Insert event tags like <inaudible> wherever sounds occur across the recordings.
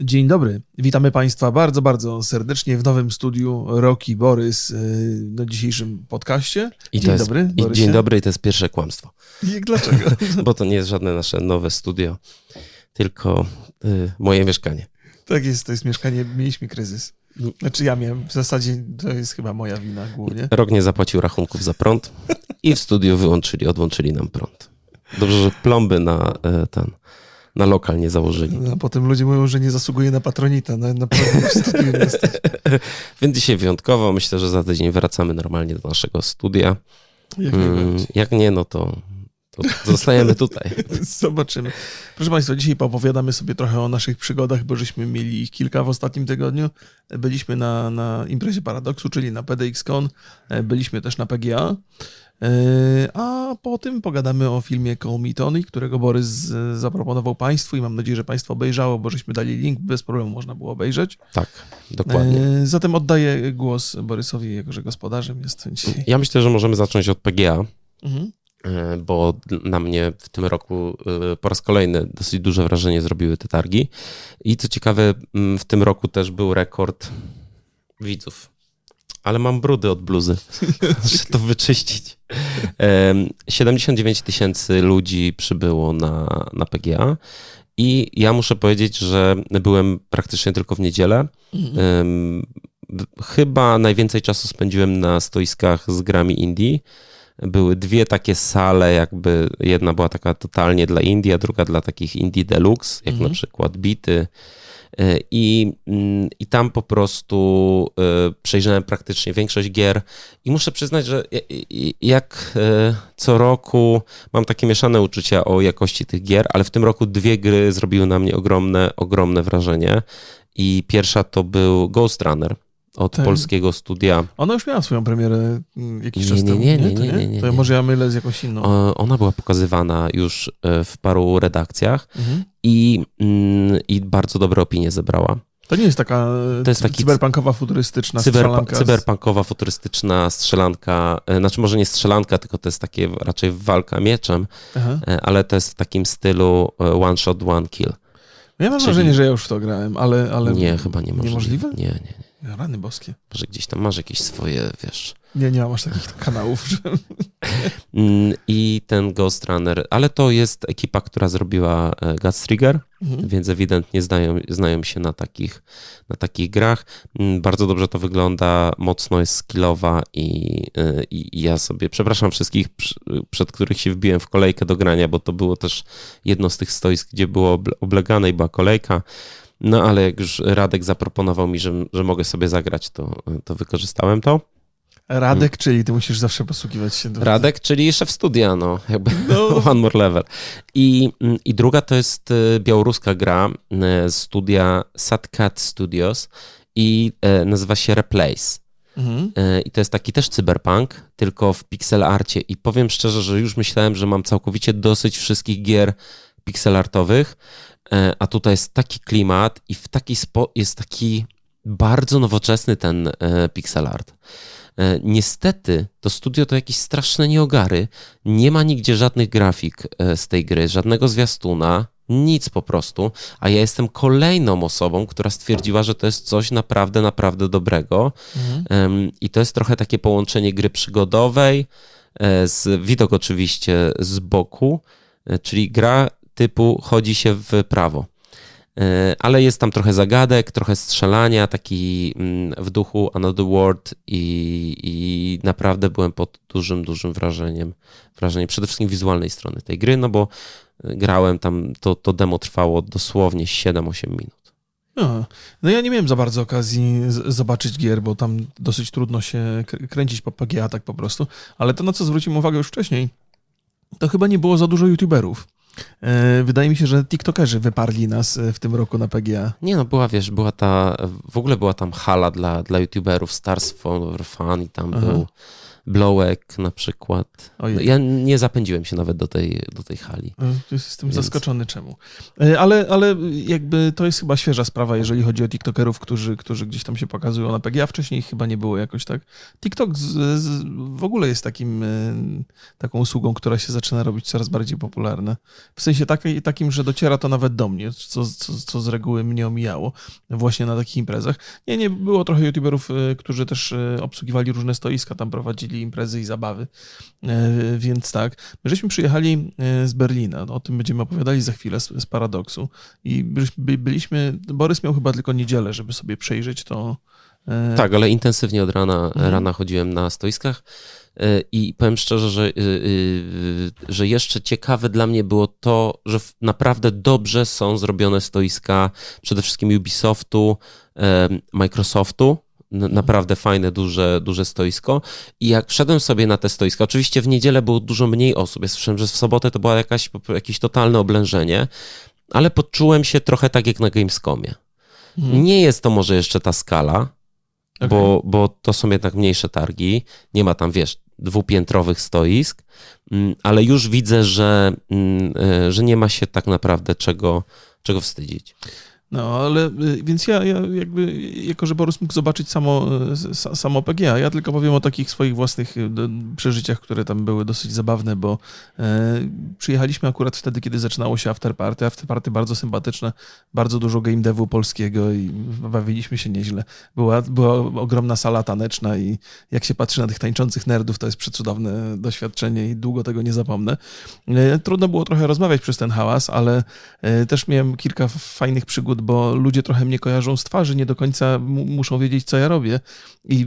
Dzień dobry. Witamy Państwa bardzo, bardzo serdecznie w nowym studiu Roki Borys y, na dzisiejszym podcaście. I dzień jest, dobry. I dzień dobry i to jest pierwsze kłamstwo. I dlaczego? <laughs> Bo to nie jest żadne nasze nowe studio, tylko y, moje mieszkanie. Tak jest, to jest mieszkanie, mieliśmy kryzys. Znaczy ja miałem, w zasadzie to jest chyba moja wina głównie. Rok nie zapłacił rachunków za prąd i w studiu wyłączyli, odłączyli nam prąd. Dobrze, że plomby na y, ten na lokal nie założyli. No, a potem ludzie mówią, że nie zasługuje na patronita. Nie jesteś. <laughs> Więc dzisiaj wyjątkowo. Myślę, że za tydzień wracamy normalnie do naszego studia. Jak, Mm, jak nie, no to, zostajemy <laughs> tutaj. Zobaczymy. Proszę Państwa, dzisiaj poopowiadamy sobie trochę o naszych przygodach, bo żeśmy mieli ich kilka w ostatnim tygodniu. Byliśmy na, na imprezie Paradoksu, czyli na PDX-Con. Byliśmy też na PGA. A po tym pogadamy o filmie Call Me Tony, którego Borys zaproponował Państwu i mam nadzieję, że Państwo obejrzało, bo żeśmy dali link, bez problemu można było obejrzeć. Tak, dokładnie. Zatem oddaję głos Borysowi, jako że gospodarzem jest dzisiaj. Ja myślę, że możemy zacząć od PGA. Mhm. Bo na mnie w tym roku po raz kolejny dosyć duże wrażenie zrobiły te targi. I co ciekawe, w tym roku też był rekord widzów ale mam brudy od bluzy. <laughs> Muszę to wyczyścić. 79 tysięcy ludzi przybyło na, na PGA i ja muszę powiedzieć, że byłem praktycznie tylko w niedzielę. Mhm. Chyba najwięcej czasu spędziłem na stoiskach z grami Indii. Były dwie takie sale, jakby jedna była taka totalnie dla Indii, a druga dla takich Indie Deluxe, jak mhm. na przykład Bity, i, mm, I tam po prostu e, przejrzałem praktycznie większość gier i muszę przyznać, że jak e, co roku mam takie mieszane uczucia o jakości tych gier, ale w tym roku dwie gry zrobiły na mnie ogromne, ogromne wrażenie. I pierwsza to był Ghost Runner od tak. polskiego studia. Ona już miała swoją premierę mm, jakiś nie, czas nie, temu. Nie, nie, nie. nie, nie, To może ja mylę z jakąś inną. Ona była pokazywana już e, w paru redakcjach mhm. i, mm, i bardzo dobre opinie zebrała. To nie jest taka to jest taki cyberpunkowa, futurystyczna cyber, strzelanka. Cyberpunkowa, futurystyczna strzelanka, e, znaczy może nie strzelanka, tylko to jest takie raczej walka mieczem, Aha. E, ale to jest w takim stylu one shot, one kill. Ja mam Czyli... wrażenie, że ja już w to grałem, ale... ale nie, chyba nie Niemożliwe? Nie, nie, nie. Rany boskie. Może gdzieś tam masz jakieś swoje, wiesz... Nie, nie masz takich <laughs> kanałów, że... Mm, I ten Ghost Runner, ale to jest ekipa, która zrobiła e, Guts Trigger, mhm. więc ewidentnie znają, znają się na takich, na takich grach. Mm, bardzo dobrze to wygląda, mocno jest skillowa i, e, i, i ja sobie, przepraszam wszystkich, przed których się wbiłem w kolejkę do grania, bo to było też jedno z tych stoisk, gdzie było oblegane i była kolejka. No ale jak już Radek zaproponował mi, że, że mogę sobie zagrać, to, to wykorzystałem to. Radek, hmm. czyli ty musisz zawsze posługiwać się do... Radek, czyli szef studia, no, jakby no. <laughs> one more level. I, I druga to jest y, białoruska gra y, studia Satcat Studios i y, nazywa się Replace. Mhm. I to jest taki też cyberpunk, tylko w pixel arcie. I powiem szczerze, że już myślałem, że mam całkowicie dosyć wszystkich gier pixelartowych, a tutaj jest taki klimat i w taki spo jest taki bardzo nowoczesny ten pixel art. E, niestety to studio to jakieś straszne nieogary. Nie ma nigdzie żadnych grafik e, z tej gry, żadnego zwiastuna, nic po prostu, a ja jestem kolejną osobą, która stwierdziła, że to jest coś naprawdę, naprawdę dobrego. Mhm. I to jest trochę takie połączenie gry przygodowej, e, z widok oczywiście z boku, czyli gra typu chodzi się w prawo. E, ale jest tam trochę zagadek, trochę strzelania, taki mm, w duchu Another World i, i naprawdę byłem pod dużym, dużym wrażeniem, wrażeniem przede wszystkim wizualnej strony tej gry, no bo e, grałem tam, to, to demo trwało dosłownie 7-8 minut. No, no ja nie miałem za bardzo okazji zobaczyć gier, bo tam dosyć trudno się kręcić po PGA tak po prostu, ale to na co zwróciłem uwagę już wcześniej, to chyba nie było za dużo youtuberów. E, wydaje mi się, że TikTokerzy wyparli nas e, w tym roku na PGA. Nie no, była, wiesz, była ta, w ogóle była tam hala dla, dla YouTuberów, Stars for Fun i tam był, Blowek na przykład. Ja nie zapędziłem się nawet do tej, do tej hali. E, jestem Więc... zaskoczony czemu. E, ale, ale jakby to jest chyba świeża sprawa, jeżeli chodzi o TikTokerów, którzy, którzy gdzieś tam się pokazują na PGA. Wcześniej chyba nie było jakoś tak. TikTok z, z, w ogóle jest takim, e, taką usługą, która się zaczyna robić coraz bardziej popularna. W sensie taki, takim, że dociera to nawet do mnie, co, co, co z reguły mnie omijało właśnie na takich imprezach. Nie, nie, było trochę youtuberów, którzy też obsługiwali różne stoiska, tam prowadzili imprezy i zabawy, więc tak. My żeśmy przyjechali z Berlina, o tym będziemy opowiadali za chwilę z, z paradoksu. I byliśmy, Borys miał chyba tylko niedzielę, żeby sobie przejrzeć to. E, tak, ale intensywnie od rana, mhm. rana chodziłem na stoiskach. E, I powiem szczerze, że, e, że jeszcze ciekawe dla mnie było to, że naprawdę dobrze są zrobione stoiska przede wszystkim Ubisoftu, Microsoftu, naprawdę fajne, duże, duże stoisko. I jak wszedłem sobie na te stoiska, oczywiście w niedzielę było dużo mniej osób. Ja słyszałem, że w sobotę to było jakaś, jakieś totalne oblężenie, ale poczułem się trochę tak jak na Gamescomie. Hmm. Nie jest to może jeszcze ta skala, okay. bo, bo to są jednak mniejsze targi. Nie ma tam, wiesz, dwupiętrowych stoisk, mm, ale już widzę, że, mm, e, że nie ma się tak naprawdę czego, czego wstydzić. No, ale y, więc ja, ja jakby, jako że Borys mógł zobaczyć samo, y, samo PGA, ja tylko powiem o takich swoich własnych y, przeżyciach, które tam były dosyć zabawne, bo e, przyjechaliśmy akurat wtedy, kiedy zaczynało się afterparty. Afterparty bardzo sympatyczne, bardzo dużo game devu polskiego i bawiliśmy się nieźle. Była, była ogromna sala taneczna i jak się patrzy na tych tańczących nerdów, to jest przecudowne doświadczenie i długo tego nie zapomnę. E, trudno było trochę rozmawiać przez ten hałas, ale e, też miałem kilka fajnych przygód bo ludzie trochę mnie kojarzą z twarzy, nie do końca muszą wiedzieć, co ja robię. I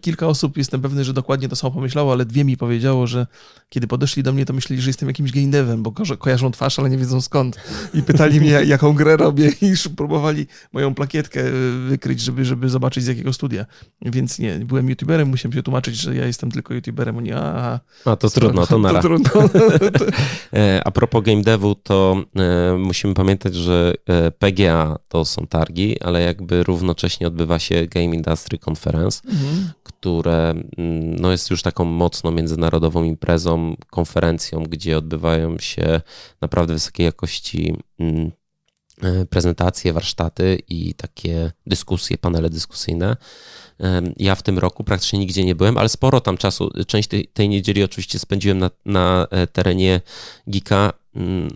kilka osób, jestem pewny, że dokładnie to samo pomyślało, ale dwie mi powiedziało, że kiedy podeszli do mnie, to myśleli, że jestem jakimś game devem, bo ko kojarzą twarz, ale nie wiedzą skąd. I pytali mnie, <laughs> jaką grę robię i próbowali moją plakietkę e, wykryć, żeby, żeby zobaczyć z jakiego studia. Więc nie, byłem youtuberem, musiałem się tłumaczyć, że ja jestem tylko youtuberem. Oni, a, a to trudno, to <laughs> nara. To trudno. <laughs> E, a propos game devu, to e, musimy pamiętać, że PGA to są targi, ale jakby równocześnie odbywa się Game Industry Conference, mhm. które mm, no, jest już taką mocno międzynarodową imprezą, konferencją, gdzie odbywają się naprawdę wysokiej jakości mm, e, prezentacje, warsztaty i takie dyskusje, panele dyskusyjne. Ja w tym roku praktycznie nigdzie nie byłem, ale sporo tam czasu, część tej, tej niedzieli oczywiście spędziłem na, na e, terenie Gika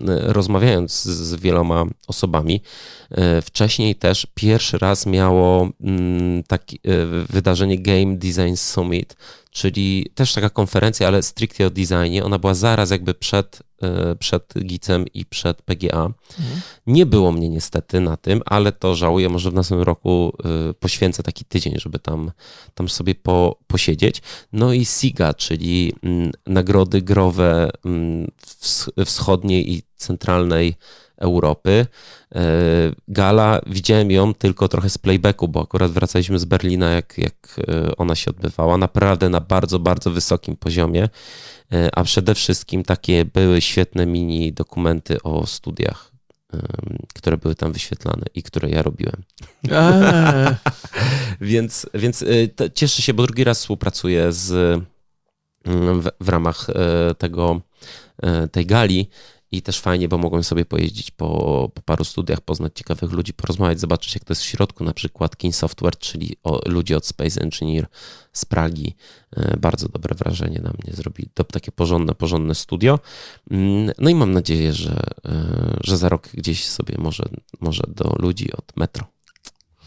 rozmawiając z wieloma osobami. E, wcześniej też pierwszy raz miało mm, takie wydarzenie Game Design Summit, czyli też taka konferencja, ale stricte o designie. Ona była zaraz jakby przed, e, przed GICem i przed PGA. Mhm. Nie było mnie niestety na tym, ale to żałuję, może w następnym roku e, poświęcę taki tydzień, żeby tam, tam sobie po, posiedzieć. No i SIGA, czyli mm, nagrody growe mm, wschodniej i centralnej Europy. E, gala, widziałem ją tylko trochę z playbacku, bo akurat wracaliśmy z Berlina, jak, jak e, ona się odbywała. Naprawdę na bardzo, bardzo wysokim poziomie, e, a przede wszystkim takie były świetne mini dokumenty o studiach, które były tam wyświetlane i które ja robiłem. <laughs> więc więc cieszę się, bo drugi raz współpracuję z, w, w ramach tego, tej gali i też fajnie, bo mogłem sobie pojeździć po, po, paru studiach, poznać ciekawych ludzi, porozmawiać, zobaczyć jak to jest w środku, na przykład King Software, czyli o, ludzie od Space Engineer z Pragi. E, bardzo dobre wrażenie na mnie zrobili. To takie porządne, porządne studio. Mm, no i mam nadzieję, że, e, że za rok gdzieś sobie może, może do ludzi od Metro.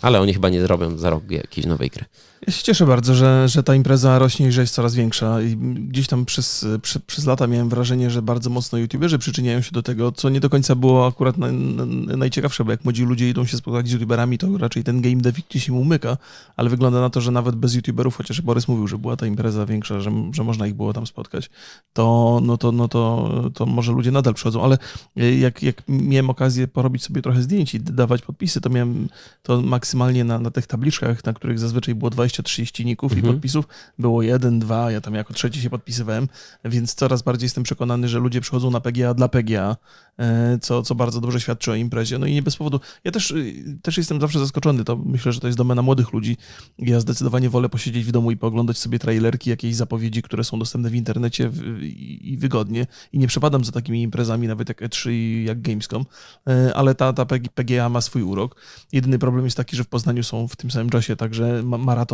Ale oni chyba nie zrobią za rok jakiejś nowej gry. Ja się cieszę bardzo, że, że ta impreza rośnie i że jest coraz większa. I gdzieś tam przez, przez, przez lata miałem wrażenie, że bardzo mocno youtuberzy przyczyniają się do tego, co nie do końca było akurat na, na, najciekawsze, bo jak młodzi ludzie idą się spotkać z youtuberami, to raczej ten game dev gdzieś im umyka, ale wygląda na to, że nawet bez youtuberów, chociaż Borys mówił, że była ta impreza większa, że, że można ich było tam spotkać, to, no to, no to, to może ludzie nadal przychodzą, ale jak, jak miałem okazję porobić sobie trochę zdjęć i dawać podpisy, to miałem, to maksymalnie na, na tych tabliczkach, na których zazwyczaj było 20-30 ników mhm. i podpisów, było jeden, dwa, ja tam jako trzeci się podpisywałem, więc coraz bardziej jestem przekonany, że ludzie przychodzą na PGA dla PGA, e, co, co bardzo dobrze świadczy o imprezie. No i nie bez powodu. Ja też, y, też jestem zawsze zaskoczony, to myślę, że to jest domena młodych ludzi. Ja zdecydowanie wolę posiedzieć w domu i pooglądać sobie trailerki, jakieś zapowiedzi, które są dostępne w internecie i wygodnie. I nie przepadam za takimi imprezami, nawet jak E3 i jak Gamescom, e, ale ta, ta PGA ma swój urok. Jedyny problem jest taki, że w Poznaniu są w tym samym czasie także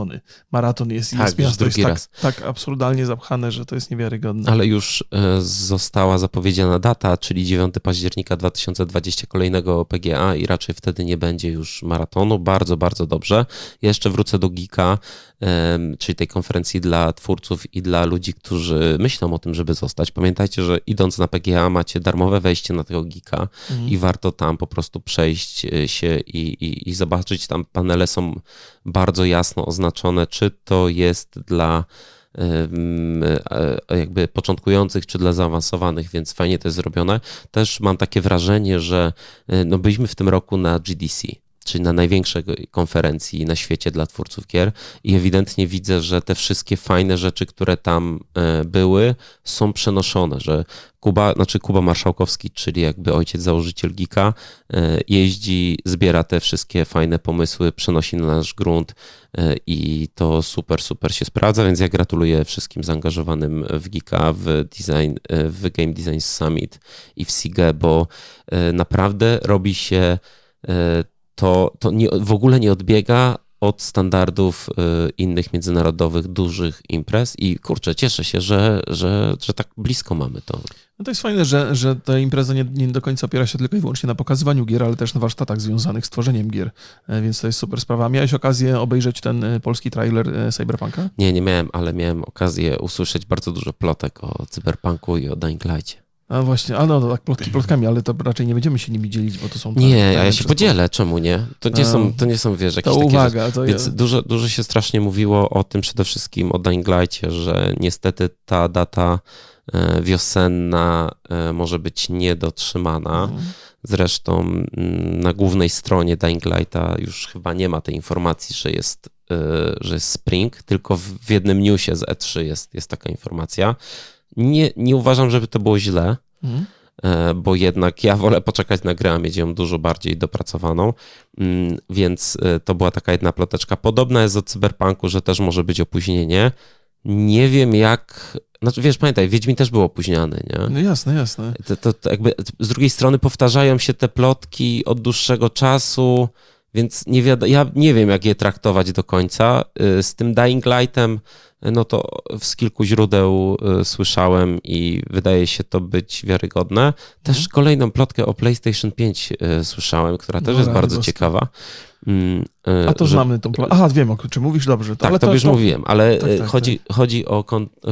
maratony. Maraton jest, tak, jest miasto jest tak, tak absurdalnie zapchane, że to jest niewiarygodne. Ale już e, została zapowiedziana data, czyli 9 października 2020 kolejnego PGA i raczej wtedy nie będzie już maratonu. Bardzo, bardzo dobrze. Jeszcze wrócę do Geeka, czyli tej konferencji dla twórców i dla ludzi, którzy myślą o tym, żeby zostać. Pamiętajcie, że idąc na PGA macie darmowe wejście na tego Geeka mhm. i warto tam po prostu przejść e, się i, i, i zobaczyć. Tam panele są bardzo jasno oznaczone, czy to jest dla e, jakby początkujących czy dla zaawansowanych, więc fajnie to jest zrobione. Też mam takie wrażenie, że e, no byliśmy w tym roku na GDC czyli na największej konferencji na świecie dla twórców gier. I ewidentnie widzę, że te wszystkie fajne rzeczy, które tam e, były, są przenoszone, że Kuba, znaczy Kuba Marszałkowski, czyli jakby ojciec założyciel Gika, e, jeździ, zbiera te wszystkie fajne pomysły, przenosi na nasz grunt e, i to super, super się sprawdza, więc ja gratuluję wszystkim zaangażowanym w Gika, w design, w Game Design Summit i w SIGE, bo naprawdę robi się to, to nie, w ogóle nie odbiega od standardów y, innych międzynarodowych, dużych imprez i kurczę, cieszę się, że, że, że tak blisko mamy to. No to jest fajne, że, że ta impreza nie, nie do końca opiera się tylko i wyłącznie na pokazywaniu gier, ale też na warsztatach związanych z tworzeniem gier, e, więc to jest super sprawa. Miałeś okazję obejrzeć ten e, polski trailer e, Cyberpunka? Nie, nie miałem, ale miałem okazję usłyszeć bardzo dużo plotek o Cyberpunku i o Dying Light. A właśnie, a no, no tak plotki plotkami, ale to raczej nie będziemy się nimi dzielić, bo to są... Nie, a ja się podzielę, czemu nie? To nie, są, to nie są, wiesz, jakieś to takie... uwaga, to Więc dużo, dużo się strasznie mówiło o tym przede wszystkim, o Dying Light'cie, że niestety ta data e, wiosenna e, może być niedotrzymana. Mhm. Zresztą mm, na głównej stronie Dying Lighta już chyba nie ma tej informacji, że jest, e, że jest spring, tylko w jednym newsie z E3 jest, jest taka informacja. Nie, nie uważam, żeby to było źle, mhm. E, bo jednak ja wolę poczekać na grę, a mieć ją dużo bardziej dopracowaną, mm, więc e, to była taka jedna ploteczka. Podobna jest o Cyberpunku, że też może być opóźnienie. Nie wiem jak, znaczy wiesz, pamiętaj, Wiedźmin też był opóźniany, nie? No jasne, jasne. To, to, to jakby z drugiej strony powtarzają się te plotki od dłuższego czasu, więc nie wiadomo, ja nie wiem, jak je traktować do końca. Y, z tym Dying Lightem, no to z kilku źródeł y, słyszałem i wydaje się to być wiarygodne. Też mhm. kolejną plotkę o PlayStation 5 y, słyszałem, która też no, jest bardzo ciekawa. Mm, A to że... znamy tą plotkę. Aha, wiem, o czym mówisz, dobrze. To, tak, to, to już to... mówiłem, ale tak, tak, chodzi, tak. chodzi o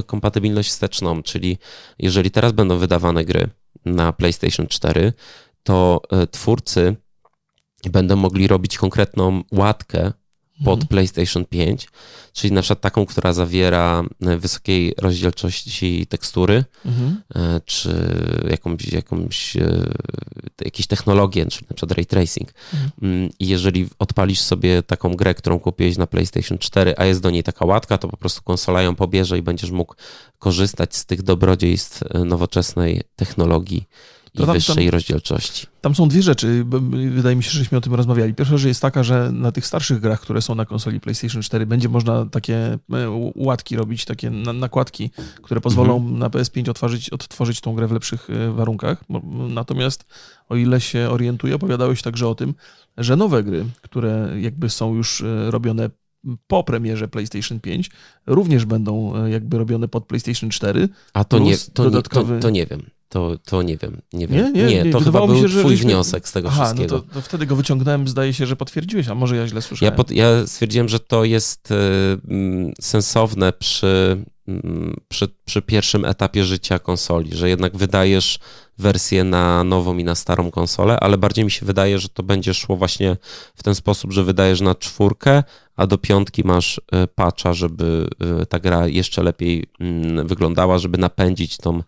kompatybilność wsteczną, czyli jeżeli teraz będą wydawane gry na PlayStation 4, to twórcy będą mogli robić konkretną łatkę pod mhm. PlayStation 5, czyli na przykład taką, która zawiera e, wysokiej rozdzielczości tekstury, mhm. E, czy jakąś, jakąś, e, jakieś technologie, czyli na przykład ray tracing. Mhm. Mm, I jeżeli odpalisz sobie taką grę, którą kupiłeś na PlayStation 4, a jest do niej taka łatka, to po prostu konsola ją pobierze i będziesz mógł korzystać z tych dobrodziejstw nowoczesnej technologii i tam, wyższej tam, rozdzielczości. Tam są dwie rzeczy, wydaje mi się, żeśmy o tym rozmawiali. Pierwsza rzecz jest taka, że na tych starszych grach, które są na konsoli PlayStation 4, będzie można takie e, łatki robić, takie nakładki, które pozwolą mhm. na PS5 otworzyć, odtworzyć tą grę w lepszych e, warunkach. Natomiast o ile się orientuję, opowiadałeś także o tym, że nowe gry, które jakby są już e, robione po premierze PlayStation 5 również będą jakby robione pod PlayStation 4. A to nie, to, dodatkowy... nie, to, to nie wiem. To, to nie wiem, nie wiem. Nie, nie, nie to chyba był się, twój wniosek z tego Aha, wszystkiego. No to, to, wtedy go wyciągnąłem, zdaje się, że potwierdziłeś, a może ja źle słyszałem. Ja, pod, ja stwierdziłem, że to jest y, sensowne przy, przy, przy pierwszym etapie życia konsoli, że jednak wydajesz wersję na nową i na starą konsolę, ale bardziej mi się wydaje, że to będzie szło właśnie w ten sposób, że wydajesz na czwórkę, a do piątki masz y, patcha, żeby y, ta gra jeszcze lepiej mm, wyglądała, żeby napędzić tą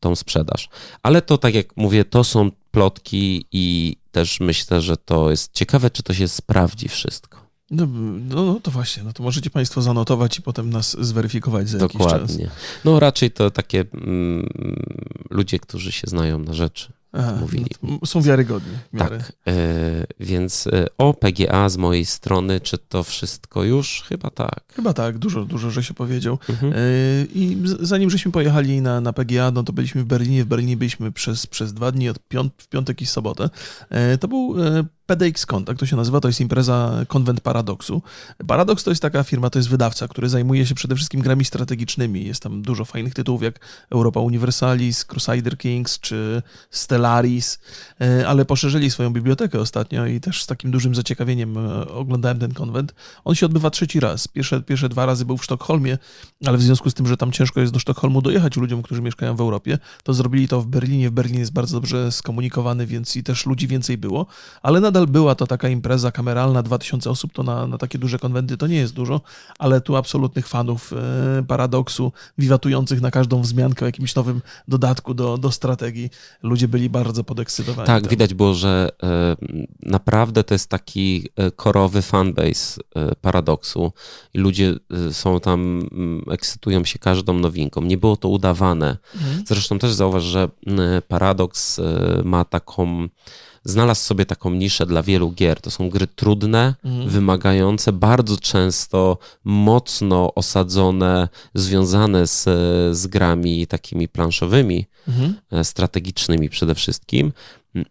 tą sprzedaż. Ale to, tak jak mówię, to są plotki i też myślę, że to jest ciekawe, czy to się sprawdzi wszystko. No, no, no, to właśnie, no to możecie Państwo zanotować i potem nas zweryfikować za Dokładnie. jakiś czas. No raczej to takie mm, ludzie, którzy się znają na rzeczy. Aha, mówili. No są wiarygodni. Tak, e, więc e, o PGA z mojej strony, czy to wszystko już? Chyba tak. Chyba tak, dużo, dużo, że się powiedział. Mhm. E, I zanim żeśmy pojechali na, na PGA, no to byliśmy w Berlinie. W Berlinie byliśmy przez, przez dwa dni, od piąt, w piątek i sobotę. To był PDX-Con, tak to się nazywa, to jest impreza Konwent Paradoksu. Paradox to jest taka firma, to jest wydawca, który zajmuje się przede wszystkim grami strategicznymi. Jest tam dużo fajnych tytułów jak Europa Universalis, Crusader Kings czy Stellaris, e, ale poszerzyli swoją bibliotekę ostatnio i też z takim dużym zaciekawieniem e, oglądałem ten konwent. On się odbywa trzeci raz. Pierwsze, pierwsze dwa razy był w Sztokholmie, ale w związku z tym, że tam ciężko jest do Sztokholmu dojechać ludziom, którzy mieszkają w Europie, to zrobili to w Berlinie. W Berlinie jest bardzo dobrze skomunikowany, więc i też ludzi więcej było, ale nadal była to taka impreza kameralna, 2000 osób to na, na takie duże konwenty to nie jest dużo, ale tu absolutnych fanów e, paradoksu, wiwatujących na każdą wzmiankę o jakimś nowym dodatku do, do strategii. Ludzie byli bardzo podekscytowani. Tak, tam. widać było, że e, naprawdę to jest taki e, korowy fanbase paradoksu i ludzie są tam, ekscytują się każdą nowinką. Nie było to udawane. Mhm. Zresztą też zauważ, że paradoks ma taką znalazł sobie taką niszę dla wielu gier. To są gry trudne, mhm. wymagające, bardzo często mocno osadzone, związane z, z grami takimi planszowymi, mhm. E, strategicznymi przede wszystkim,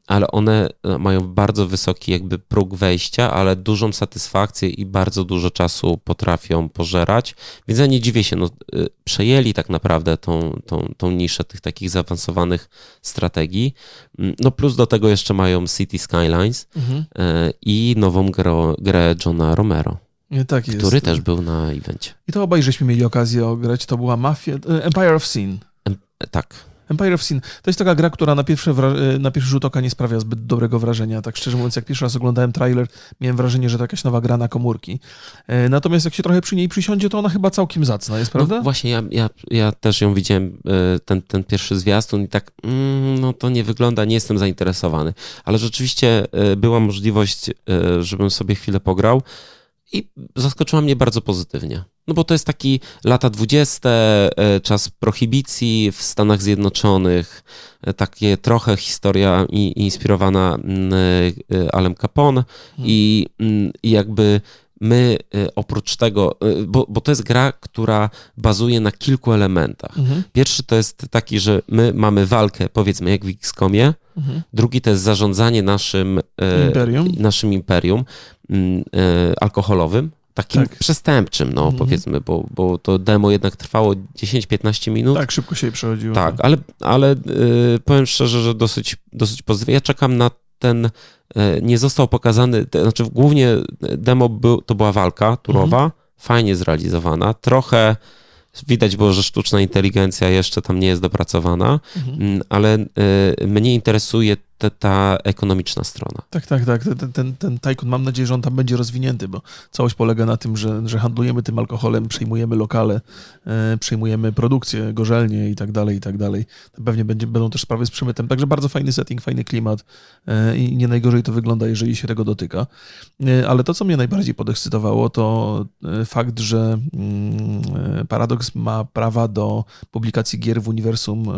ale one e, mają bardzo wysoki jakby próg wejścia, ale dużą satysfakcję i bardzo dużo czasu potrafią pożerać, więc ja nie dziwię się, no, e, przejęli tak naprawdę tą, tą, tą niszę tych takich zaawansowanych strategii, mm, no plus do tego jeszcze mają City Skylines mhm. E, i nową grę, grę Johna Romero. Tak który też był na evencie. I to obaj żeśmy mieli okazję ograć. To była Mafia, Empire of Sin. tak. Empire of Sin to jest taka gra, która na pierwszy, e, na pierwszy rzut oka nie sprawia zbyt dobrego wrażenia. Tak szczerze mówiąc, jak pierwszy raz oglądałem trailer, miałem wrażenie, że to jakaś nowa gra na komórki. E, natomiast jak się trochę przy niej przysiądzie, to ona chyba całkiem zacna jest, prawda? No właśnie, ja, ja, ja też ją widziałem, e, ten, ten pierwszy zwiastun i tak, mm, no to nie wygląda, nie jestem zainteresowany. Ale rzeczywiście była możliwość, żebym sobie chwilę pograł i zaskoczyła mnie bardzo pozytywnie. No bo to jest taki lata dwudzieste, e, czas prohibicji w Stanach Zjednoczonych, e, takie trochę historia inspirowana mm, e, Alem Capone hmm. i, mm, i jakby my oprócz tego, bo, bo to jest gra, która bazuje na kilku elementach. Mhm. Pierwszy to jest taki, że my mamy walkę, powiedzmy, jak w XCOMie. Mhm. Drugi to jest zarządzanie naszym imperium, naszym imperium mm, alkoholowym takim tak. przestępczym, no mhm. powiedzmy, bo, bo to demo jednak trwało 10-15 minut. Tak, szybko się przechodziło. Tak, ale, ale yy, powiem szczerze, że dosyć, dosyć pozytywnie. Ja czekam na ten, yy, nie został pokazany, to znaczy głównie demo był, to była walka turowa, mhm. fajnie zrealizowana, trochę widać było, że sztuczna inteligencja jeszcze tam nie jest dopracowana, mhm. Mm, ale y, mnie interesuje ta, ta ekonomiczna strona. Tak, tak, tak. Ten, ten, ten Tycoon, mam nadzieję, że on tam będzie rozwinięty, bo całość polega na tym, że, że handlujemy tym alkoholem, przejmujemy lokale, e, przejmujemy produkcję, gorzelnie i tak dalej, i tak dalej. Pewnie będzie, będą też sprawy z przemytem. Także bardzo fajny setting, fajny klimat e, i nie najgorzej to wygląda, jeżeli się tego dotyka. E, ale to, co mnie najbardziej podekscytowało, to e, fakt, że mm, e, Paradox ma prawa do publikacji gier w uniwersum e,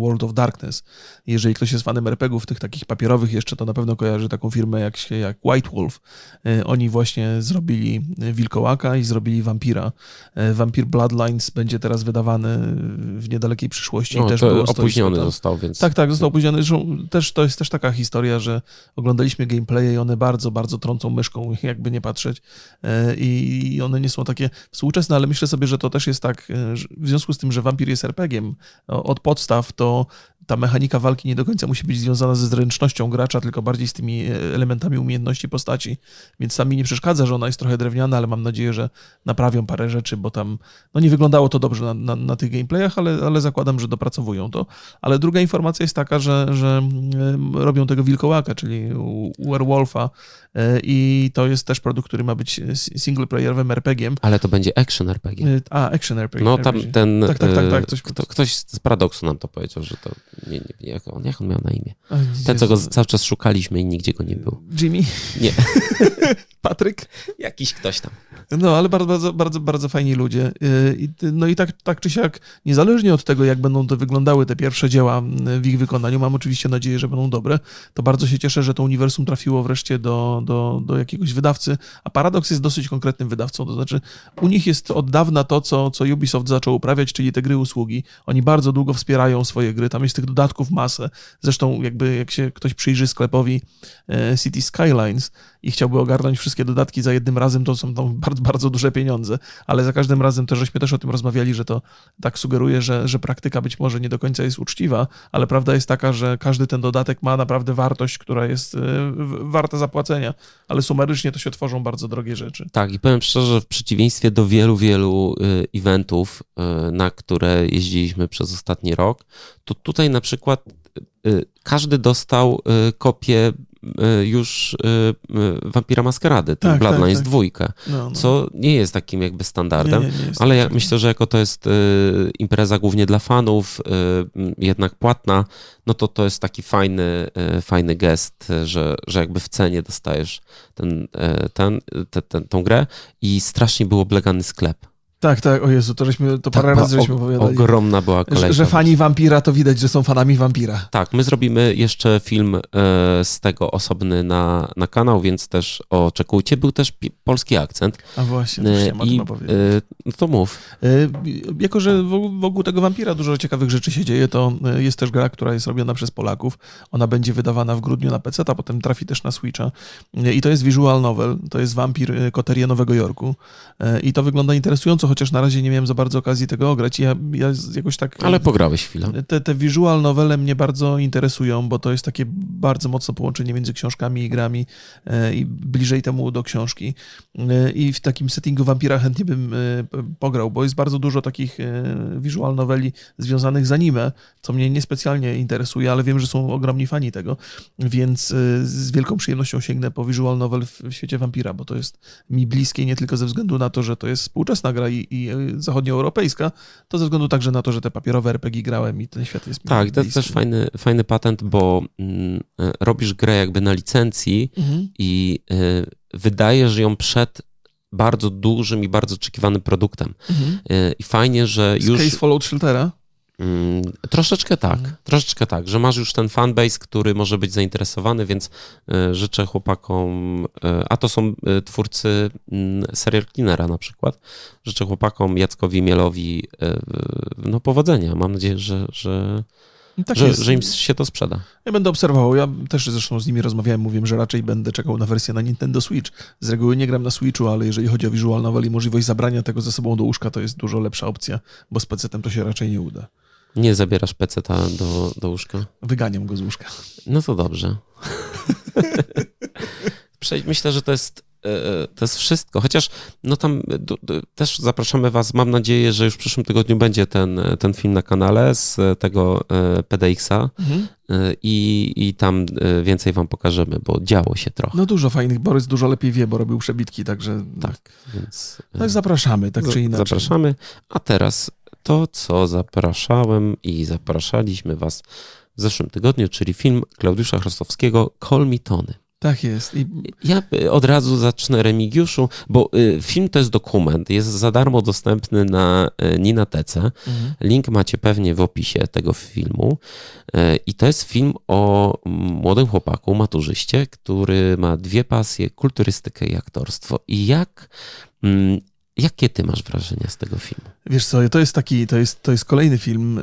World of Darkness. Jeżeli ktoś jest fanem RPGów, tych takich papierowych jeszcze, to na pewno kojarzy taką firmę jak, jak White Wolf. E, oni właśnie zrobili Wilkołaka i zrobili Vampira. E, Vampir Bloodlines będzie teraz wydawany w niedalekiej przyszłości. No, też to opóźniony został, więc... Tak, tak, został opóźniony. Też, to jest też taka historia, że oglądaliśmy gameplaye i one bardzo, bardzo trącą myszką, <laughs> jakby nie patrzeć. E, I one nie są takie współczesne, ale myślę sobie, że to też jest tak, w związku z tym, że Vampir jest RPG-iem od podstaw, to ta mechanika walki nie do końca musi być związana ze zręcznością gracza, tylko bardziej z tymi e, elementami umiejętności postaci. Więc sami nie przeszkadza, że ona jest trochę drewniana, ale mam nadzieję, że naprawią parę rzeczy, bo tam no nie wyglądało to dobrze na, na, na tych gameplayach, ale, ale zakładam, że dopracowują to. Ale druga informacja jest taka, że, że robią tego wilkołaka, czyli Werewolfa e, i to jest też produkt, który ma być singleplayerowym RPG-iem. Ale to będzie action RPG. E, a, action RPG. No tam ten, tak, tak, tak, tak, ktoś z Paradoksu nam to powiedział, że to nie, nie, jak, on, jak on miał na imię? Ten, co go cały czas szukaliśmy i nigdzie go nie było. Jimmy? Nie. <laughs> Patryk? Jakiś ktoś tam. No, ale bardzo, bardzo, bardzo, bardzo fajni ludzie. Y, no i tak, tak czy siak, niezależnie od tego, jak będą to wyglądały te pierwsze dzieła w ich wykonaniu, mam oczywiście nadzieję, że będą dobre, to bardzo się cieszę, że to uniwersum trafiło wreszcie do, do, do jakiegoś wydawcy, a Paradox jest dosyć konkretnym wydawcą, to znaczy u nich jest od dawna to, co, co Ubisoft zaczął uprawiać, czyli te gry usługi. Oni bardzo długo wspierają swoje gry, tam jest tych dodatków masę. Zresztą jakby jak się ktoś przyjrzy sklepowi e, City Skylines i chciałby ogarnąć wszystkie dodatki za jednym razem, to są tam bardzo, bardzo duże pieniądze, ale za każdym razem też żeśmy też o tym rozmawiali, że to tak sugeruje, że, że praktyka być może nie do końca jest uczciwa, ale prawda jest taka, że każdy ten dodatek ma naprawdę wartość, która jest e, warta zapłacenia, ale sumarycznie to się tworzą bardzo drogie rzeczy. Tak, i powiem szczerze, w przeciwieństwie do wielu, wielu e, eventów, e, na które jeździliśmy przez ostatni rok, to tutaj na przykład każdy dostał kopię Y, już y, y, Vampira Maskarady, ten tak, Bloodlines tak, tak. dwójkę, no, no. co nie jest takim jakby standardem, nie, nie, nie ale ja myślę, że jako to jest impreza głównie dla fanów, jednak płatna, no to to jest taki fajny, fajny gest, że, że jakby w cenie dostajesz ten, ten, ten, ten, tą grę i strasznie był oblegany sklep. Tak, tak, o Jezu, to, żeśmy, to parę tak, razy żeśmy opowiadali. Ogromna była kolejka. Że, że fani Wampira to widać, że są fanami Wampira. Tak, my zrobimy jeszcze film e, z tego osobny na, na kanał, więc też oczekujcie. Był też polski akcent. A właśnie, to e, I, e, No to mów. Jako, że wokół tego Wampira dużo ciekawych rzeczy się dzieje, to jest też gra, która jest robiona przez Polaków. Ona będzie wydawana w grudniu na PC, a potem trafi też na Switcha. I to jest visual novel, to jest Wampir Koterie Nowego Jorku. I to wygląda interesująco, chociaż na razie nie miałem za bardzo okazji tego ograć. Ja, ja jakoś tak... Ale pograłeś chwilę. Te, te visual novele mnie bardzo interesują, bo to jest takie bardzo mocne połączenie między książkami i grami e, i bliżej temu do książki. E, I w takim settingu wampira chętnie bym e, pograł, bo jest bardzo dużo takich visual noveli związanych z anime, co mnie niespecjalnie interesuje, ale wiem, że są ogromni fani tego, więc z wielką przyjemnością sięgnę po visual novel w świecie wampira, bo to jest mi bliskie nie tylko ze względu na to, że to jest współczesna gra i, i zachodnioeuropejska, to ze względu także na to, że te papierowe RPG grałem i ten świat jest Tak, to jest też fajny, fajny patent, bo mm, e, robisz grę jakby na licencji mhm. i y, wydajesz ją przed bardzo dużym i bardzo oczekiwanym produktem. Mhm. I fajnie, że Z już... Case Fallout Sheltera? Mm, troszeczkę tak, mhm. troszeczkę tak, że masz już ten fanbase, który może być zainteresowany, więc y, życzę chłopakom, y, a to są y, twórcy mm, serial Cleanera na przykład, życzę chłopakom Jackowi Mielowi no powodzenia. Mam nadzieję, że, że, no tak że, że, im się to sprzeda. Ja będę obserwował. Ja też zresztą z nimi rozmawiałem. Mówiłem, że raczej będę czekał na wersję na Nintendo Switch. Z reguły nie gram na Switchu, ale jeżeli chodzi o visual novel i możliwość zabrania tego ze sobą do łóżka, to jest dużo lepsza opcja, bo z PC-tem to się raczej nie uda. Nie zabierasz peceta do, do łóżka? Wyganiam go z łóżka. No to dobrze. <laughs> Myślę, że to jest, e, e, to jest wszystko. Chociaż no tam też zapraszamy Was. Mam nadzieję, że już w przyszłym tygodniu będzie ten, ten film na kanale z tego e, PDX-a mhm. i, i tam więcej Wam pokażemy, bo działo się trochę. No dużo fajnych. Borys dużo lepiej wie, bo robił przebitki, także. Tak, więc. Tak, zapraszamy, tak czy inaczej. Zapraszamy. A teraz to, co zapraszałem i zapraszaliśmy Was w zeszłym tygodniu, czyli film Klaudiusza Chrostowskiego Call Me Tony. Tak jest. I... Ja od razu zacznę Remigiuszu, bo y, film to jest dokument, jest za darmo dostępny na y, Ninatece. Mhm. Link macie pewnie w opisie tego filmu. Y, I to jest film o młodym chłopaku, maturzyście, który ma dwie pasje, kulturystykę i aktorstwo. I jak mm, Jakie ty masz wrażenia z tego filmu? Wiesz co, to jest taki, to jest, to jest kolejny film,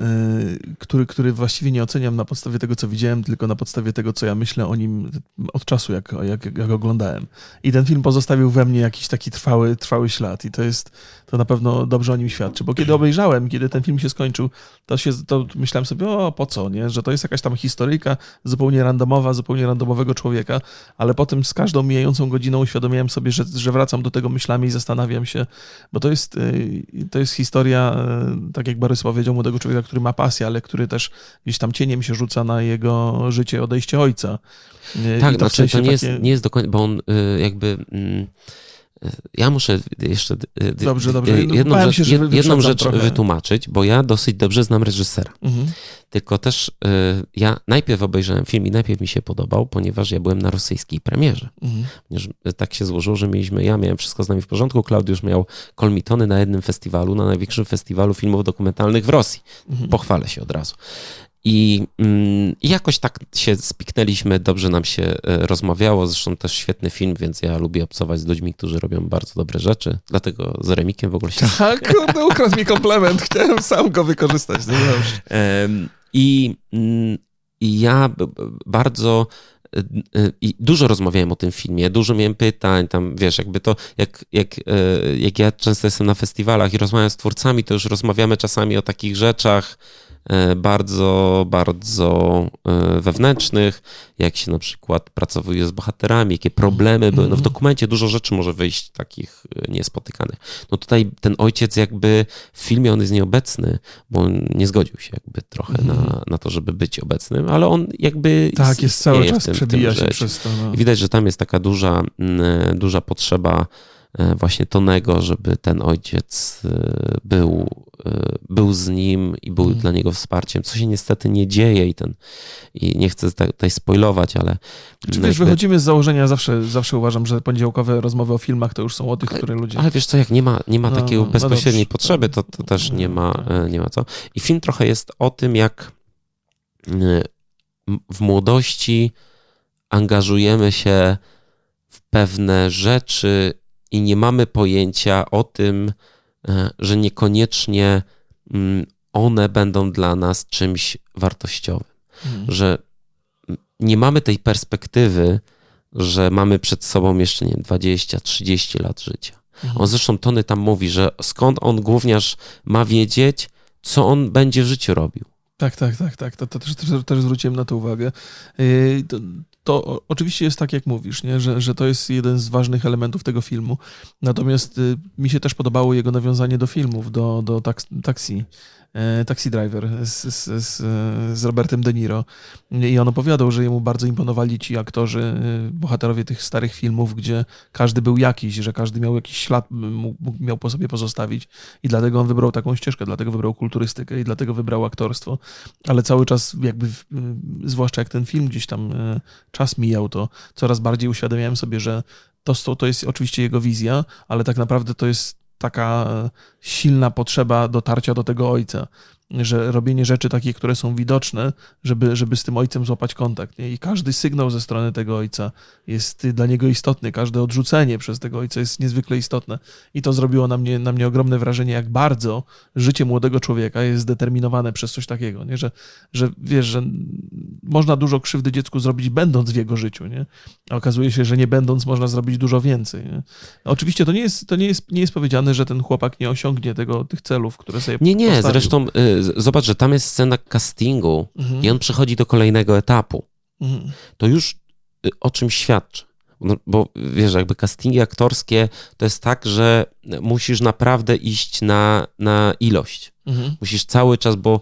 yy, który, który właściwie nie oceniam na podstawie tego, co widziałem, tylko na podstawie tego, co ja myślę o nim od czasu, jak, jak, jak oglądałem. I ten film pozostawił we mnie jakiś taki trwały, trwały ślad i to jest, to na pewno dobrze o nim świadczy, bo kiedy obejrzałem, kiedy ten film się skończył, to, się, to myślałem sobie, o po co, nie? że to jest jakaś tam historyjka zupełnie randomowa, zupełnie randomowego człowieka, ale potem z każdą mijającą godziną uświadomiłem sobie, że, że wracam do tego myślami i zastanawiam się, bo to jest, y, to jest historia, y, tak jak Borys powiedział, młodego człowieka, który ma pasję, ale który też gdzieś tam cieniem się rzuca na jego życie, odejście ojca. Y, tak, to znaczy to nie, takie... jest, nie jest do końca, bo on jakby... Mm, ja muszę jeszcze dobrze, dobrze. jedną rzecz, się, jedną rzecz trochę. wytłumaczyć, bo ja dosyć dobrze znam reżysera. Mhm. Tylko też ja najpierw obejrzałem film i najpierw mi się podobał, ponieważ ja byłem na rosyjskiej premierze. Mhm. Tak się złożyło, że mieliśmy, ja miałem wszystko z nami w porządku, Klaudiusz miał kolmitony na jednym festiwalu, na największym festiwalu filmów dokumentalnych w Rosji. Mhm. Pochwalę się od razu. I, mm, I jakoś tak się spiknęliśmy, dobrze nam się e, rozmawiało. Zresztą też świetny film, więc ja lubię obcować z ludźmi, którzy robią bardzo dobre rzeczy. Dlatego z Remikiem w ogóle się. Tak, kurde, ukradł mi komplement. Chciałem sam go wykorzystać. No I, mm, I ja bardzo e, e, i dużo rozmawiałem o tym filmie, dużo miałem pytań, tam wiesz, jakby to, jak, jak, jak ja często jestem na festiwalach i rozmawiam z twórcami, to już rozmawiamy czasami o takich rzeczach, bardzo, bardzo e, wewnętrznych, jak się na przykład pracowuje z bohaterami, jakie problemy były. No w mhm. dokumencie dużo rzeczy może wyjść takich e, niespotykanych. No tutaj ten ojciec jakby w filmie on jest nieobecny, bo nie zgodził się jakby trochę na, mhm. na to, żeby być obecnym, ale on jakby Tak, jest cały czas tym, przebija tym się przez to. No. Widać, że tam jest taka duża, duża potrzeba E, właśnie Tonego, żeby ten ojciec e, był, e, był z nim i był mm. dla niego wsparciem, co się niestety nie dzieje i ten, i nie chcę tutaj spoilować, ale... Czy wiesz, jakby... wychodzimy z założenia, zawsze, zawsze uważam, że poniedziałkowe rozmowy o filmach to już są o tych, które ludzie... Ale wiesz co, jak nie ma, nie ma no, takiej no, bezpośredniej no potrzeby, to, to też nie ma, tak. nie ma co. I film trochę jest o tym, jak w młodości angażujemy się w pewne rzeczy i nie mamy pojęcia o tym, e, że niekoniecznie mm, one będą dla nas czymś wartościowym. Hmm. Że nie mamy tej perspektywy, że mamy przed sobą jeszcze nie 20-30 lat życia. Hmm. On zresztą Tony tam mówi, że skąd on gówniarz ma wiedzieć, co on będzie w życiu robił. Tak, tak, tak, tak. To, to też, też, też zwróciłem na to uwagę. To, to oczywiście jest tak, jak mówisz, nie? Że, że to jest jeden z ważnych elementów tego filmu. Natomiast y, mi się też podobało jego nawiązanie do filmów, do, do taksi. E, Taxi Driver z, z, z, z, Robertem De Niro. I on opowiadał, że jemu bardzo imponowali ci aktorzy, e, bohaterowie tych starych filmów, gdzie każdy był jakiś, że każdy miał jakiś ślad, mógł, miał po sobie pozostawić. I dlatego on wybrał taką ścieżkę, dlatego wybrał kulturystykę i dlatego wybrał aktorstwo. Ale cały czas, jakby, zwłaszcza jak ten film gdzieś tam e, czas mijał, to coraz bardziej uświadamiałem sobie, że to, to jest oczywiście jego wizja, ale tak naprawdę to jest taka e, silna potrzeba dotarcia do tego ojca że robienie rzeczy takie, które są widoczne, żeby, żeby z tym ojcem złapać kontakt. Nie? I każdy sygnał ze strony tego ojca jest dla niego istotny, każde odrzucenie przez tego ojca jest niezwykle istotne. I to zrobiło na mnie, na mnie ogromne wrażenie, jak bardzo życie młodego człowieka jest zdeterminowane przez coś takiego, nie? Że, że wiesz, że można dużo krzywdy dziecku zrobić będąc w jego życiu, nie? a okazuje się, że nie będąc można zrobić dużo więcej. Nie? Oczywiście to nie jest, to nie jest, nie jest powiedziane, że ten chłopak nie osiągnie tego, tych celów, które sobie Nie, nie, postawił. zresztą y, zobacz, że tam jest scena castingu mhm. i on przechodzi do kolejnego etapu. Mhm. To już y, o czym świadczy. No, bo wiesz, jakby castingi aktorskie to jest tak, że musisz naprawdę iść na, na ilość. Mhm. Musisz cały czas, bo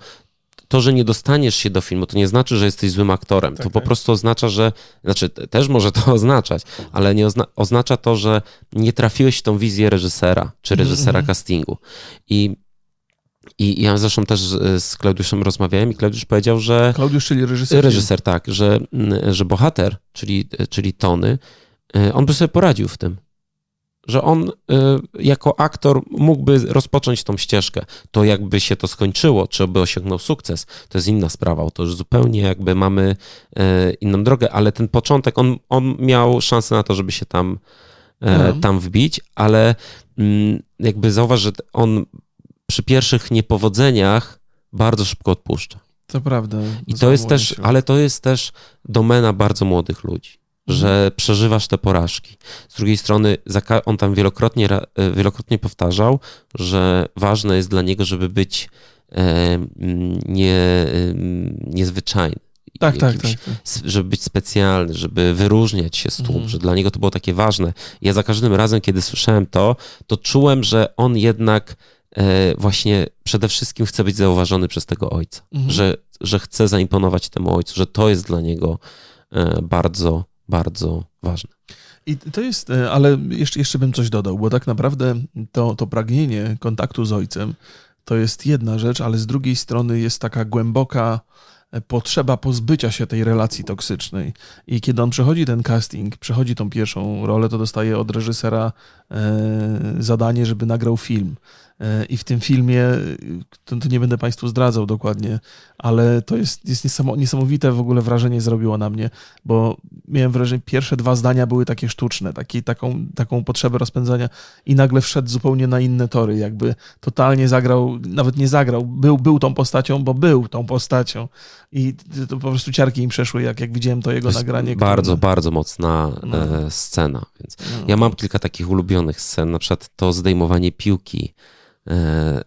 to, że nie dostaniesz się do filmu, to nie znaczy, że jesteś złym aktorem. Tak, to po tak. prostu oznacza, że. Znaczy, też może to <laughs> oznaczać, ale nie ozna, oznacza to, że nie trafiłeś w tą wizję reżysera czy reżysera mm -hmm. castingu. I i ja zresztą też z Klaudiuszem rozmawiałem i Klaudiusz powiedział, że... Klaudiusz, czyli reżyser. Reżyser, tak, że, że bohater, czyli, czyli Tony, y, on by sobie poradził w tym. Że on jako aktor mógłby rozpocząć tą ścieżkę. To jakby się to skończyło, czy by osiągnął sukces, to jest inna sprawa. To już zupełnie jakby mamy inną drogę, ale ten początek, on, on miał szansę na to, żeby się tam, mhm. tam wbić, ale jakby zauważ, że on przy pierwszych niepowodzeniach bardzo szybko odpuszcza. To prawda. I to jest też, ale to jest też domena bardzo młodych ludzi, mhm. że przeżywasz te porażki. Z drugiej strony on tam wielokrotnie, e, wielokrotnie powtarzał, że ważne jest dla niego, żeby być e, nie, niezwyczajny. Tak, tak, tak, tak, Żeby być specjalny, żeby wyróżniać się z tłum, mhm. że dla niego to było takie ważne. Ja za każdym razem, kiedy słyszałem to, to czułem, że on jednak E, właśnie przede wszystkim chce być zauważony przez tego ojca, mhm. że, że chce zaimponować temu ojcu, że to jest dla niego e, bardzo, bardzo ważne. I to jest, e, ale jeszcze, jeszcze bym coś dodał, bo tak naprawdę to, to pragnienie kontaktu z ojcem to jest jedna rzecz, ale z drugiej strony jest taka głęboka potrzeba pozbycia się tej relacji toksycznej. I kiedy on przechodzi ten casting, przechodzi tą pierwszą rolę, to dostaje od reżysera e, zadanie, żeby nagrał film. E, I w tym filmie, to, to, nie będę Państwu zdradzał dokładnie, ale to jest, jest niesamowite w ogóle wrażenie zrobiło na mnie, bo miałem wrażenie, pierwsze dwa zdania były takie sztuczne, taki, taką, taką potrzebę rozpędzania i nagle wszedł zupełnie na inne tory, jakby totalnie zagrał, nawet nie zagrał, był, był tą postacią, bo był tą postacią i to po prostu ciarki im przeszły, jak, jak widziałem to jego to nagranie. Bardzo, które... bardzo mocna no. E, scena, więc no. ja mam kilka takich ulubionych scen, na przykład to zdejmowanie piłki e,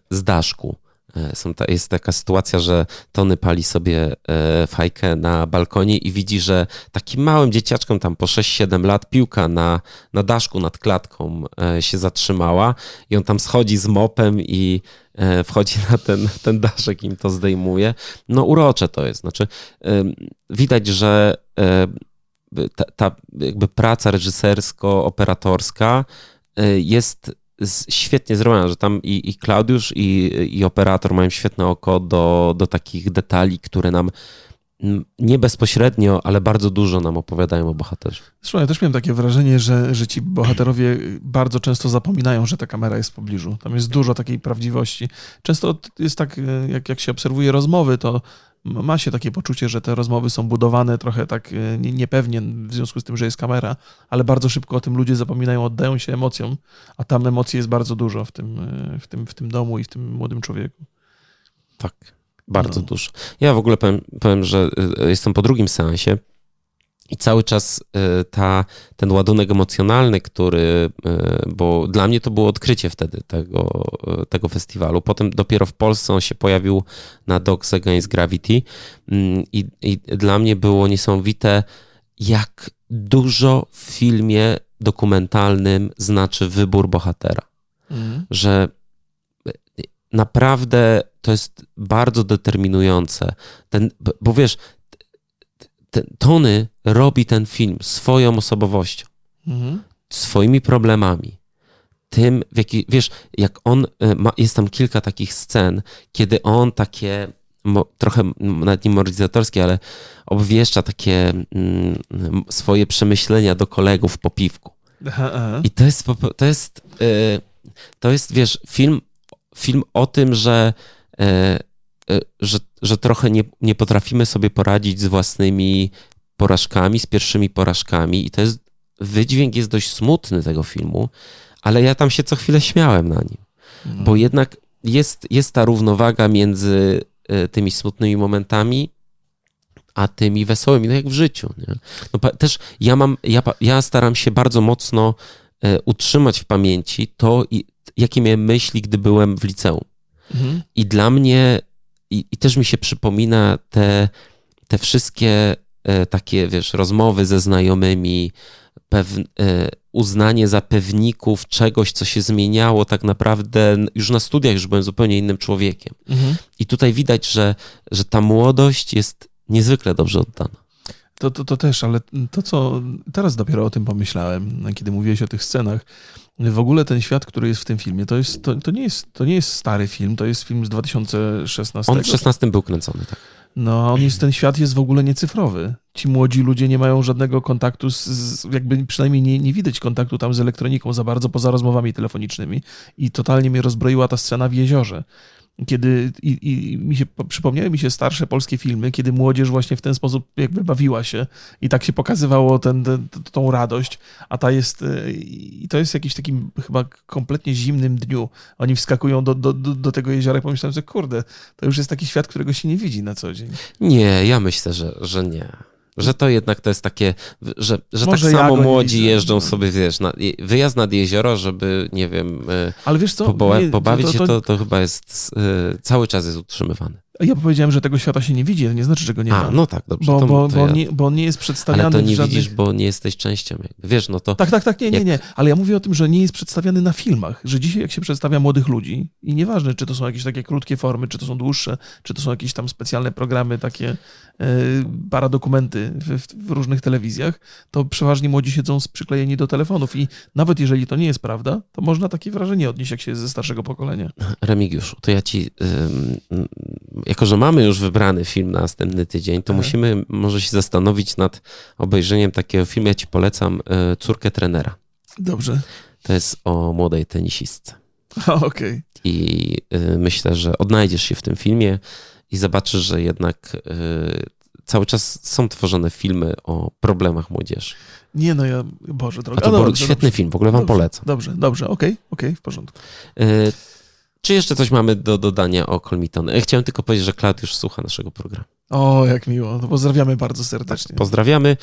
z daszku E, ta, jest taka sytuacja, że Tony pali sobie e, fajkę na balkonie i widzi, że takim małym dzieciaczkom tam po 6-7 lat piłka na, na daszku nad klatką e, się zatrzymała i on tam schodzi z mopem i wchodzi na ten, ten daszek im to zdejmuje. No urocze to jest. Znaczy widać, że ta, ta jakby praca reżysersko-operatorska jest świetnie zrobiona, że tam i, i Klaudiusz, i, i operator mają świetne oko do, do takich detali, które nam nie bezpośrednio, ale bardzo dużo nam opowiadają o bohaterze. Zresztą ja też miałem takie wrażenie, że, że ci bohaterowie bardzo często zapominają, że ta kamera jest w pobliżu. Tam jest dużo takiej prawdziwości. Często jest tak, jak, jak się obserwuje rozmowy, to ma się takie poczucie, że te rozmowy są budowane trochę tak e, niepewnie w związku z tym, że jest kamera, ale bardzo szybko o tym ludzie zapominają, oddają się emocjom, a tam emocji jest bardzo dużo w tym, e, w tym, w tym domu i w tym młodym człowieku. Tak, bardzo no. dużo. Ja w ogóle powiem, powiem, że e, jestem po drugim seansie i cały czas y, ta, ten ładunek emocjonalny, który, y, bo dla mnie to było odkrycie wtedy tego, y, tego festiwalu. Potem dopiero w Polsce on się pojawił na Dogs Against Gravity mm, i, i dla mnie było niesamowite, jak dużo w filmie dokumentalnym znaczy wybór bohatera. Mhm. Że naprawdę to jest bardzo determinujące. Ten, bo wiesz, ten, Tony robi ten film swoją osobowością, mhm. swoimi problemami. Tym, w jaki, wiesz, jak on e, ma, jest tam kilka takich scen, kiedy on takie mo, trochę nawet nie moralizatorskie, ale obwieszcza takie mm, swoje przemyślenia do kolegów po piwku. Aha, aha. I to jest, to jest, yy, to jest, wiesz, film, film o tym, że yy, Y, że, że trochę nie, nie potrafimy sobie poradzić z własnymi porażkami, z pierwszymi porażkami i to jest, wydźwięk jest dość smutny tego filmu, ale ja tam się co chwilę śmiałem na nim, no. bo jednak jest, jest ta równowaga między y, tymi smutnymi momentami, a tymi wesołymi, no jak w życiu. Nie? No, też ja mam, ja, ja staram się bardzo mocno y, utrzymać w pamięci to, jakie miałem myśli, gdy byłem w liceum. Mhm. I dla mnie i, i też mi się przypomina te, te wszystkie e, takie, wiesz, rozmowy ze znajomymi, e, uznanie za pewników czegoś, co się zmieniało tak naprawdę już na studiach, już byłem zupełnie innym człowiekiem. Mhm. I tutaj widać, że, że ta młodość jest niezwykle dobrze oddana. To, to, to też, ale to, co teraz dopiero o tym pomyślałem, kiedy mówiłeś o tych scenach, w ogóle ten świat, który jest w tym filmie, to, jest, to, to, nie, jest, to nie jest stary film, to jest film z 2016. On w 16 był kręcony, tak. No, on jest, ten świat jest w ogóle niecyfrowy. Ci młodzi ludzie nie mają żadnego kontaktu, z, jakby przynajmniej nie, nie widać kontaktu tam z elektroniką za bardzo, poza rozmowami telefonicznymi. I totalnie mnie rozbroiła ta scena w jeziorze kiedy i, i mi się przypomniały mi się starsze polskie filmy, kiedy młodzież właśnie w ten sposób jakby bawiła się i tak się pokazywało ten, ten, tą radość, a ta jest e, i to jest jakiś takim chyba kompletnie zimnym dniu. Oni wskakują do, do, do, tego jeziora i pomyślałem, że kurde, to już jest taki świat, którego się nie widzi na co dzień. Nie, ja myślę, że, że nie. Że to jednak to jest takie, że, że tak samo ja młodzi jeżdżą sobie, wiesz, na, wyjazd nad jezioro, żeby, nie wiem, e, Ale wiesz co? Nie, pobawić to, to, się, to, to chyba jest, e, cały czas jest utrzymywany. Ja powiedziałem, że tego świata się nie widzi, ale nie znaczy, że go nie A, ma. no tak, dobrze. Bo, to, bo, to bo, ja... on nie, bo on nie jest przedstawiany Ale to nie żadnych... widzisz, bo nie jesteś częścią. Wiesz, no to Tak, tak, tak, nie, nie, nie. Ale ja mówię o tym, że nie jest przedstawiany na filmach. Że dzisiaj jak się przedstawia młodych ludzi i nieważne, czy to są jakieś takie krótkie formy, czy to są dłuższe, czy to są jakieś tam specjalne programy, takie e, paradokumenty w, w, różnych telewizjach, to przeważnie młodzi siedzą przyklejeni do telefonów i nawet jeżeli to nie jest prawda, to można takie wrażenie odnieść, jak się jest ze starszego pokolenia. Remigiuszu, to ja ci, ym, jako że mamy już wybrany film na następny tydzień, to Tak. musimy może się zastanowić nad obejrzeniem takiego filmu. Ja ci polecam y, Córkę trenera. Dobrze. To jest o młodej tenisistce. <laughs> Okej. I y, myślę, że odnajdziesz się w tym filmie i zobaczysz, że jednak y, cały czas są tworzone filmy o problemach młodzieży. Nie no, ja, Boże drogi. A to A, świetny dobrze. film, w ogóle wam Dobrze, polecam. Dobrze, dobrze, okej, okej, w porządku. Czy jeszcze coś mamy do dodania o Kolmitony? E, Chciałem tylko powiedzieć, że Klaudiusz słucha naszego programu. O, jak miło. No, pozdrawiamy bardzo serdecznie. Pozdrawiamy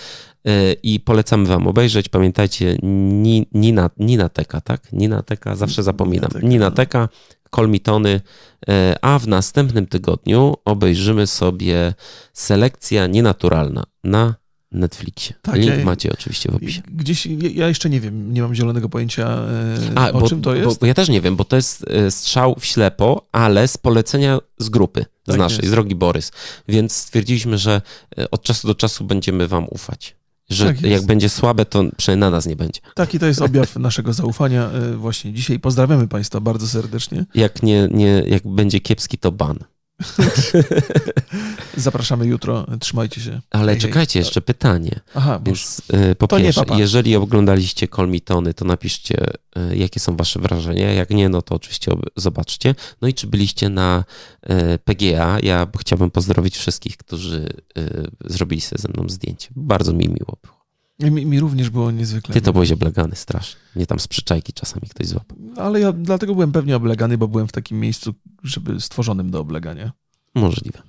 y, i polecamy wam obejrzeć. Pamiętajcie, Ni- Nina, Nina Teka, tak? Nina Teka, zawsze zapominam. Teka, Nina no. Teka, Kolmitony, y, a w następnym tygodniu obejrzymy sobie selekcja nienaturalna na Netflixie. Tak, Link ja- macie oczywiście w opisie. Gdzieś, ja- jeszcze nie wiem, nie mam zielonego pojęcia e, A, o bo, czym to jest. bo ja też nie wiem, bo to jest e, strzał w ślepo, ale z polecenia z grupy, z Tak naszej, jest. z drogi Borys. Więc stwierdziliśmy, że e, od czasu do czasu będziemy wam ufać. Że Tak jak będzie słabe, to przynajmniej na nas nie będzie. Taki to jest objaw <laughs> naszego zaufania właśnie dzisiaj. Pozdrawiamy Państwa bardzo serdecznie. Jak, nie, nie, jak będzie kiepski, to ban. <laughs> Zapraszamy jutro. Trzymajcie się. Ale Hej, hej. czekajcie, jeszcze pytanie. Aha, Więc e, po pierwsze, jeżeli oglądaliście Kolmitony, to napiszcie, e, jakie są wasze wrażenia. Jak nie, no to oczywiście ob- zobaczcie. No i czy byliście na e, PGA? Ja chciałbym pozdrowić wszystkich, którzy e, zrobili sobie ze mną zdjęcie. Bardzo mi miło było. Mi, mi również było niezwykle. Ty to byłeś oblegany strasznie. Mnie tam z przyczajki czasami ktoś złapał. Ale ja dlatego byłem pewnie oblegany, bo byłem w takim miejscu, żeby stworzonym do oblegania. Możliwe.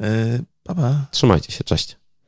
E, pa, pa. Trzymajcie się, cześć.